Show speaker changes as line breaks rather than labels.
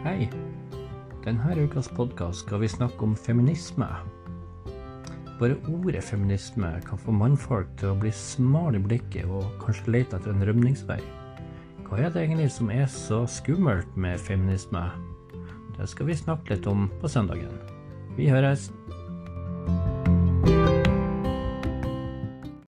Hei! Denne ukas podkast skal vi snakke om feminisme. Bare ordet feminisme kan få mannfolk til å bli smale i blikket og kanskje lete etter en rømningsvei. Hva er det egentlig som er så skummelt med feminisme? Det skal vi snakke litt om på søndagen. Vi høres!